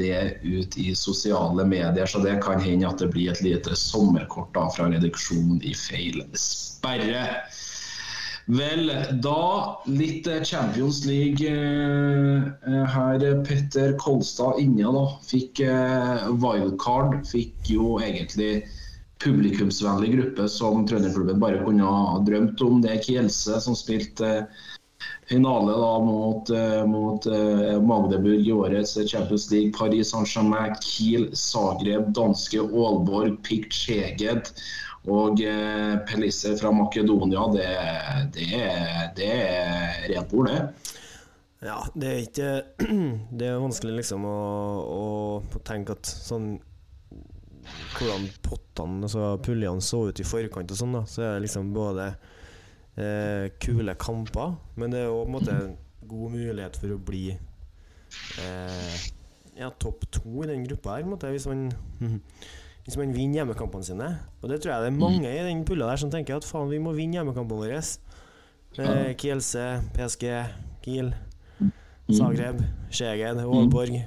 det ut i sosiale medier. Så det kan hende at det blir et lite sommerkort da fra reduksjonen i feil sperre. Vel, da litt Champions League eh, her. Petter Kolstad inne da. Fikk eh, wildcard. Fikk jo egentlig publikumsvennlig gruppe som trønderklubben bare kunne ha drømt om. Det er Kielse som spilte finale da mot, eh, mot eh, Magdeburg i årets Champions League. Paris Saint-Germain, Kiel, Zagreb, danske Aalborg, Pick Szeged og eh, Pelisse fra Makedonia. Det, det, det er rent bord, det. Ja, det er ikke Det er vanskelig liksom å, å tenke at sånn Hvordan pottene, altså puljene, så ut i forkant og sånn, da. Så er det liksom både eh, kule kamper, men det er òg på en måte god mulighet for å bli eh, ja, topp to i den gruppa her, på en måte, hvis man Hvis man vinner hjemmekampene sine. Og det tror jeg det er mange i den pulla der som tenker at faen, vi må vinne hjemmekampene våre. Eh, Kielse, PSG, Kiel, Zagreb, Skjeged, Aalborg.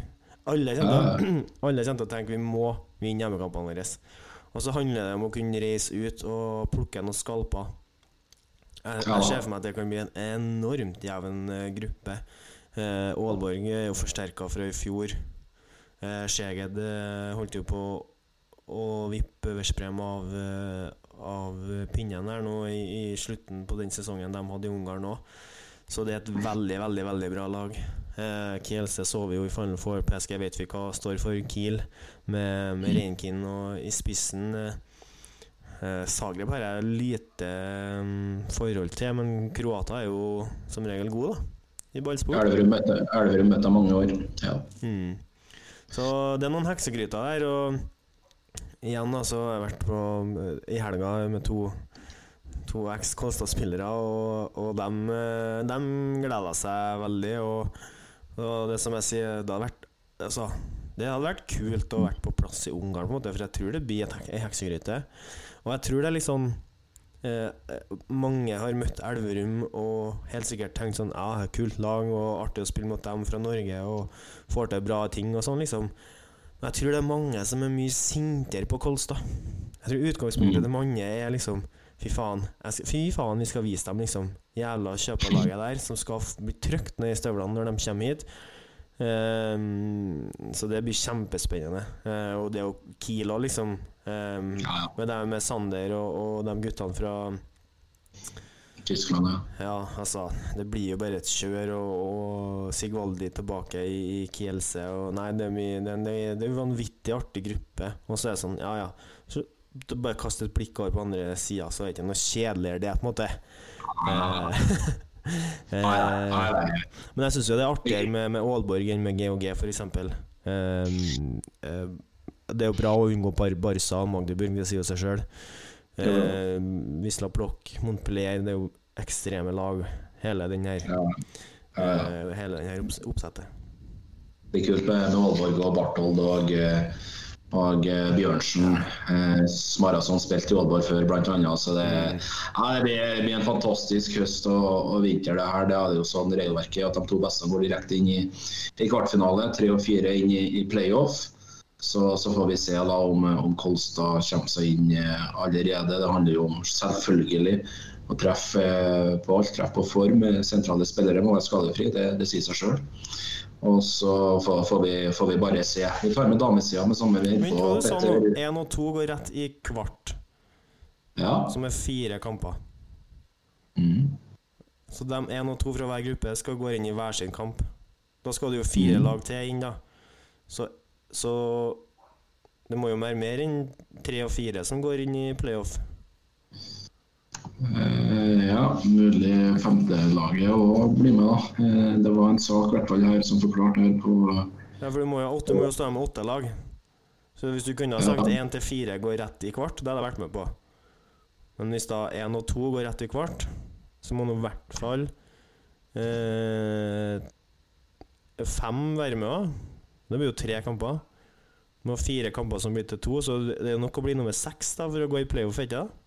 Alle kommer, til, alle kommer til å tenke vi må vinne hjemmekampene våre. Og så handler det om å kunne reise ut og plukke noen skalper. Jeg, jeg ser for meg at det kan bli en enormt jevn eh, gruppe. Eh, Aalborg er jo forsterka fra i fjor. Eh, Skjeged eh, holdt jo på å vippe Versprem av, eh, av pinnen her nå i, i slutten på den sesongen de hadde i Ungarn òg. Så det er et veldig, veldig veldig bra lag. Eh, Kielse så vi jo i Final Four. PSG vet vi hva står for. Kiel med, med Reinkin og i spissen. Eh, eh, Zagreb har jeg lite um, forhold til, men kroater er jo som regel gode, da. I ballsport. Elverum etter mange år. Ja. Mm. Så det er noen heksegryter der. Og igjen da, så har vært på i helga med to To eks-Kolstad-spillere, og, og dem, eh, dem gleda seg veldig. Og, og det som jeg sier, det hadde vært altså, Det hadde vært kult å være på plass i Ungarn, på en måte, for jeg tror det blir ei heksegryte. Og jeg tror det er litt sånn eh, Mange har møtt Elverum og helt sikkert tenkt sånn Ja, kult lag og artig å spille mot dem fra Norge og får til bra ting og sånn, liksom. Men jeg tror det er mange som er mye sintere på Kolstad. Jeg tror utgangspunktet til mange er liksom Fy faen, skal, fy faen, vi skal vise dem liksom jævla kjøperlaget der, som skal bli trykt ned i støvlene når de kommer hit. Um, så det blir kjempespennende. Uh, og det Kiel òg, liksom. um, Ja, ja. med, med Sander og, og de guttene fra Tyskland, ja. Ja, altså, det blir jo bare et kjør, og, og Sigvaldi tilbake i, i Kielse og Nei, det er mye Det det, det er en vanvittig artig gruppe. Og så er det sånn, ja ja. Så du bare kast et blikk over på andre sida, så er det ikke noe kjedeligere, det, på en måte. Eh, Nei, nei, eh, men jeg syns jo det er artigere med, med Aalborg enn med GOG, f.eks. Um, det er jo bra å unngå Bar Barca og Magdeburg, det sier jo seg sjøl. Uh, Wisla Plock, Montpellier, det er jo ekstreme lag, hele den her, Ja. Ja, ja. eh, hele den her opps oppsettet. Det er kult med, Aalborg og Barthold og, eh, og eh, Bjørnsen. Eh, Smarason spilte i Aalborg før, annet. Så det, ja, det blir, det blir en fantastisk høst og, og vinter. det her. Det er jo sånn regelverket at de to beste går direkte inn i, i kvartfinale. Tre og fire inn i, i playoff. Så, så får vi se da om, om Kolstad kommer seg inn eh, allerede. Det handler jo om selvfølgelig å treffe eh, på alt, treffe på form. Sentrale spillere må være skadefri, det, det sier seg sjøl. Og så får, får, vi, får vi bare se. Vi tar med damesida med samme vei Men hva du sa nå? Én og to går rett i kvart, Ja. som er fire kamper. Mm. Så de én og to fra hver gruppe skal gå inn i hver sin kamp. Da skal det jo fire Mm. lag til inn, da. Så, så det må jo være mer enn tre og fire som går inn i playoff. Eh, ja, mulig femtelaget òg blir med, da. Eh, det var en sak hvert fall her som forklarte her på Ja, for du må jo, åtte, må jo stå med åtte lag. Så hvis du kunne ha sagt én til fire går rett i kvart, det hadde jeg vært med på. Men hvis da én og to går rett i kvart, så må nå i hvert fall eh, fem være med òg. Det blir jo tre kamper. Det må fire kamper som blir til to, så det er nok å bli nummer seks da for å gå i playoff, ikke sant?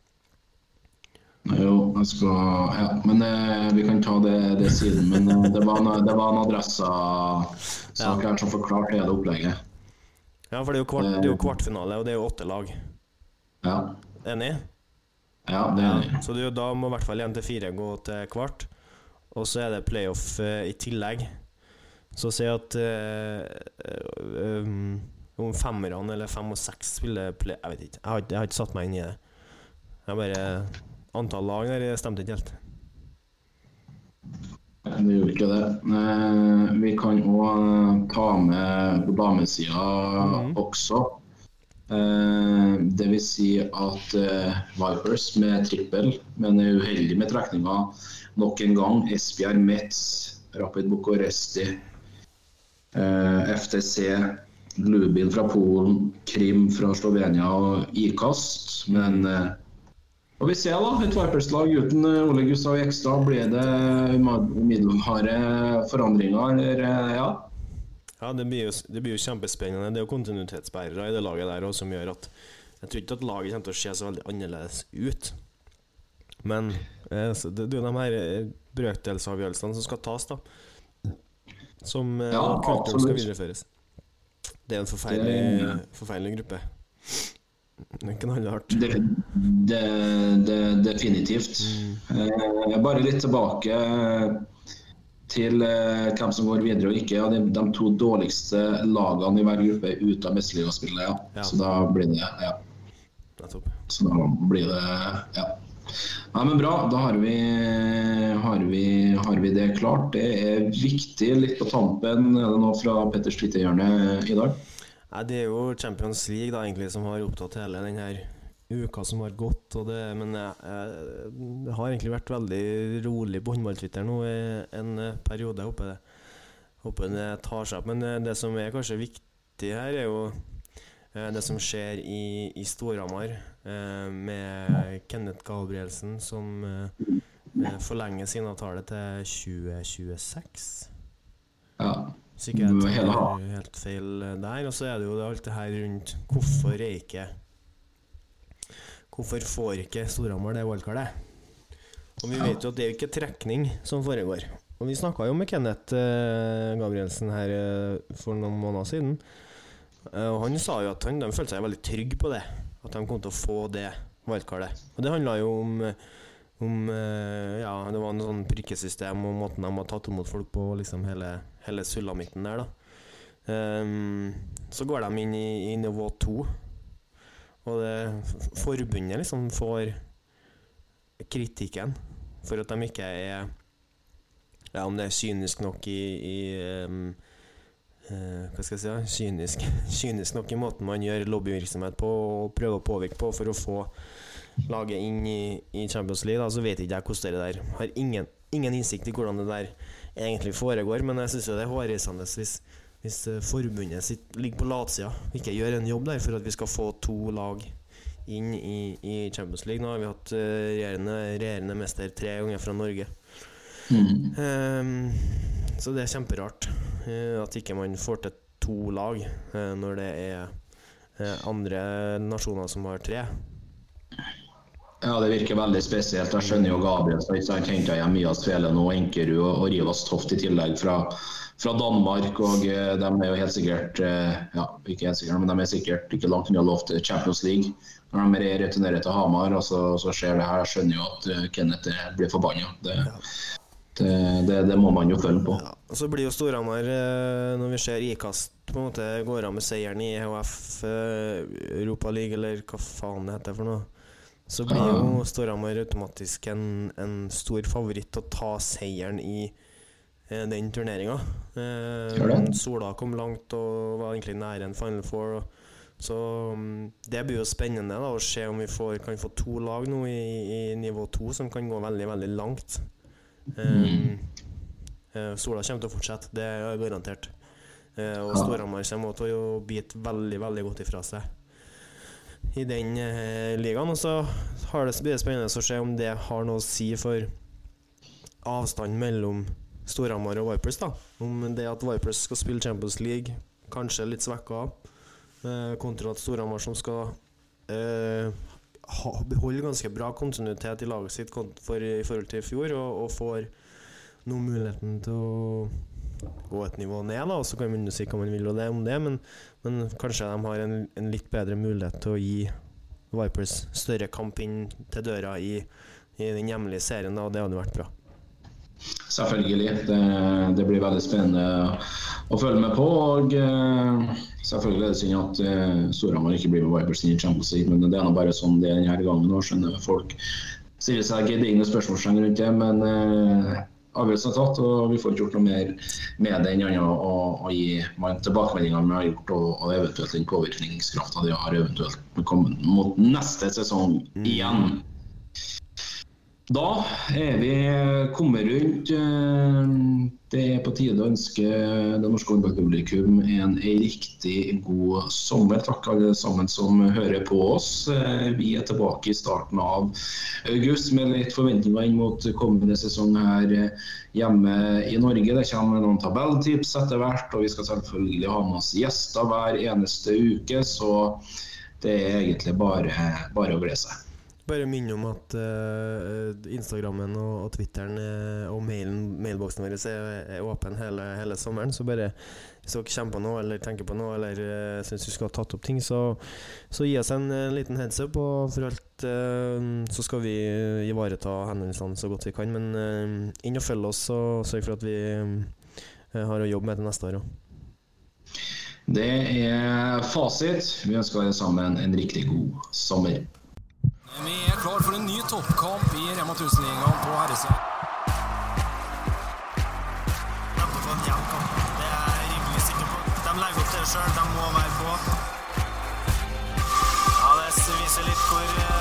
Jo, jeg skal Ja, men eh, vi kan ta det, det siden. Men eh, det var en, det var en adressa-sak her som forklarte hele opplegget. Ja, for det er kvart, det er jo kvartfinale, og det er jo åtte lag. Ja, Enig? ja det er enig. Så det da må i hvert fall én til fire gå til kvart. Og så er det playoff eh, i tillegg. Så si at øh, um, om femmerne eller fem og seks spiller play... Jeg vet ikke. Jeg har, jeg har ikke satt meg inn i det. Jeg bare Antall lag der stemte ikke helt. Det gjorde ikke det. Eh, vi kan òg ta med på damesida mm. også. Det vil si at Vipers med trippel, men er uheldig med trekninga nok en gang. Esbjerg, Metz, Rapid Bucuresti, FTC, Lubin fra Polen, Krim fra Slovenia og Ikast. Men eh, får vi se, da. Et Vipers-lag uten eh, Ole Gustav Jekstad. Blir det middelharde forandringer, eller? eh, Ja. Ja, det blir, jo, det blir jo kjempespennende. Det er jo kontinuitetsbærere i det laget der også, som gjør at Jeg tror ikke at laget kommer til å se så veldig annerledes ut. Men eh, det, er jo de her eh, brøkdelsavgjørelsene som skal tas, da. Som eh, Ja, kulturen skal videreføres. Det er en forferdelig, Det- forferdelig gruppe. Det er hardt. Det, det, det, definitivt. Eh, bare litt tilbake til eh, hvem som går videre og ikke. Ja, de, de to dårligste lagene i hver gruppe er ute av mesterligaspillet. Ja. Ja. Så da blir det ja. Så da blir det ja. Nei, men bra. Da har vi, har, vi, har vi det klart. Det er viktig litt på tampen. Er det noe fra Petters Twitter-hjørne i dag? Nei, det er jo Champions League da egentlig som har opptatt hele denne uka som har gått. Det, men jeg, det har egentlig vært veldig rolig på håndballtwitter nå i en eh, periode. Jeg håper det, håper det tar seg opp. Men eh, det som er kanskje viktig her, er jo eh, det som skjer i, i Storhamar med Kenneth Gabrielsen, som eh, eh, forlenger sin avtale til 2026. Ja. Så ikke jeg tar helt feil der. Og så er det jo alt det her rundt hvorfor er ikke Hvorfor får ikke Storhamar det wildcardet? Og vi vet jo at det er ikke trekning som foregår. Og vi snakka jo med Kenneth eh, Gabrielsen her eh, for noen måneder siden. Eh, og han sa jo at han, de følte seg veldig trygge på det. At de kom til å få det wildcardet. Og det handla jo om om eh, Ja, det var en sånn prikkesystem og måten de har tatt imot folk på, liksom hele, hele sulamitten der, da. Um, så går de inn i, i nivå to, og det forbundet liksom får kritikken for at de ikke er Ja, om det er kynisk nok i, i ehm, eh, Hva skal jeg si? Kynisk, kynisk nok i måten man gjør lobbyvirksomhet på og prøver å påvirke på for å få laget inn i, i Champions League. Da, så vet ikke jeg hvordan det der Har ingen, ingen innsikt i hvordan det der egentlig foregår, men jeg syns det er hårreisende hvis, hvis eh, forbundet sitt, ligger på latsida ikke gjør en jobb der for at vi skal få to lag inn i, i Champions League. Nå har vi hatt eh, regjerende, regjerende mester tre ganger fra Norge. Ehm, så det er kjemperart eh, at ikke man får til to lag eh, når det er eh, andre nasjoner som har tre. Ja, det virker veldig spesielt. Jeg skjønner jo Gabriel sant, henta hjem Mias Tvelen og Enkerud og, Rivas Toft i tillegg fra, fra Danmark. og De er jo helt sikkert ja, ikke helt sikkert, men de er sikkert ikke langt unna til Champions League. Når de returnerer til Hamar, og så, så skjer det her, jeg skjønner jo at Kenneth blir forbanna. Det, det, det, det må man jo følge på. Ja, og Så blir jo Storhamar, eh, når vi ser Ikast på en måte går av med seieren i EHF eh, Europa League, eller hva faen det heter for noe, så blir jo Storhamar automatisk en, en stor favoritt å ta seieren i eh, den turneringa. Eh, Sola kom langt og var egentlig nære en Final Four. Så mm, det blir jo spennende da, å se om vi får, kan få to lag nå i, i nivå to som kan gå veldig, veldig langt. Um, eh, Sola kommer til å fortsette, det er garantert. Eh, og. Storhamar kommer til å bite veldig, veldig godt ifra seg i den ligaen. Og så har det, blir det spennende å se om det har noe å si for avstanden mellom Storhamar og Vipers. da Om det at Vipers skal spille Champions League, kanskje litt svekka, eh, kontra at Storhamar som skal eh, beholde ganske bra kontinuitet i laget sitt for, i forhold til i fjor, og, og får nå muligheten til å gå et nivå ned. da Og Så kan man si hva man vil om det, men, men kanskje de har en, en litt bedre mulighet til å gi Vipers større kamp inn til døra i, i den hjemlige serien, da, og det hadde vært bra. Selvfølgelig. Det, det blir veldig spennende å følge med på. og uh, Selvfølgelig er det synd at uh, Storhamar ikke blir med Vipers inn i Champions League, men det er nå bare sånn det er denne gangen. og skjønner Folk stiller seg gedigne spørsmålstegn rundt det, men uh, avgjørelsen er tatt, og vi får ikke gjort noe mer med det enn annet å, gi tilbakemeldinger vi har gjort, og, og eventuelt den påvirkningskrafta de har eventuelt kommet mot neste sesong igjen. Da er vi kommet rundt. eh, Det er på tide å ønske det norske håndballpublikum en riktig god sommer. Takk alle sammen som hører på oss. Eh, Vi er tilbake i starten av august med litt forventninger inn mot kommende sesong her eh, hjemme i Norge. Det kommer noen tabelltips etter hvert, og vi skal selvfølgelig ha med oss gjester hver eneste uke. Så det er egentlig bare, bare å glede seg. Bare minne om at uh, Instagrammen og, og Twitteren uh, og mailen, mailboksen vår er, er åpen hele, hele sommeren. Så bare hvis dere kommer på noe eller tenker på noe eller uh, syns vi skal ha tatt opp ting, så, så gi oss en, en liten heads up. Og for alt uh, så skal vi ivareta henvendelsene så godt vi kan. Men inn og følg oss og sørg for at vi har å jobbe med til neste år òg. Det er fasit. Vi ønsker alle sammen en riktig god sommer. Vi er klar for en ny toppkamp i Rema 1000-ligaen på herresida. Rampe på en jevn kamp. Det er jeg rimelig sikker på. De legger opp det sjøl. De må være på. Ja, det viser litt hvor eh,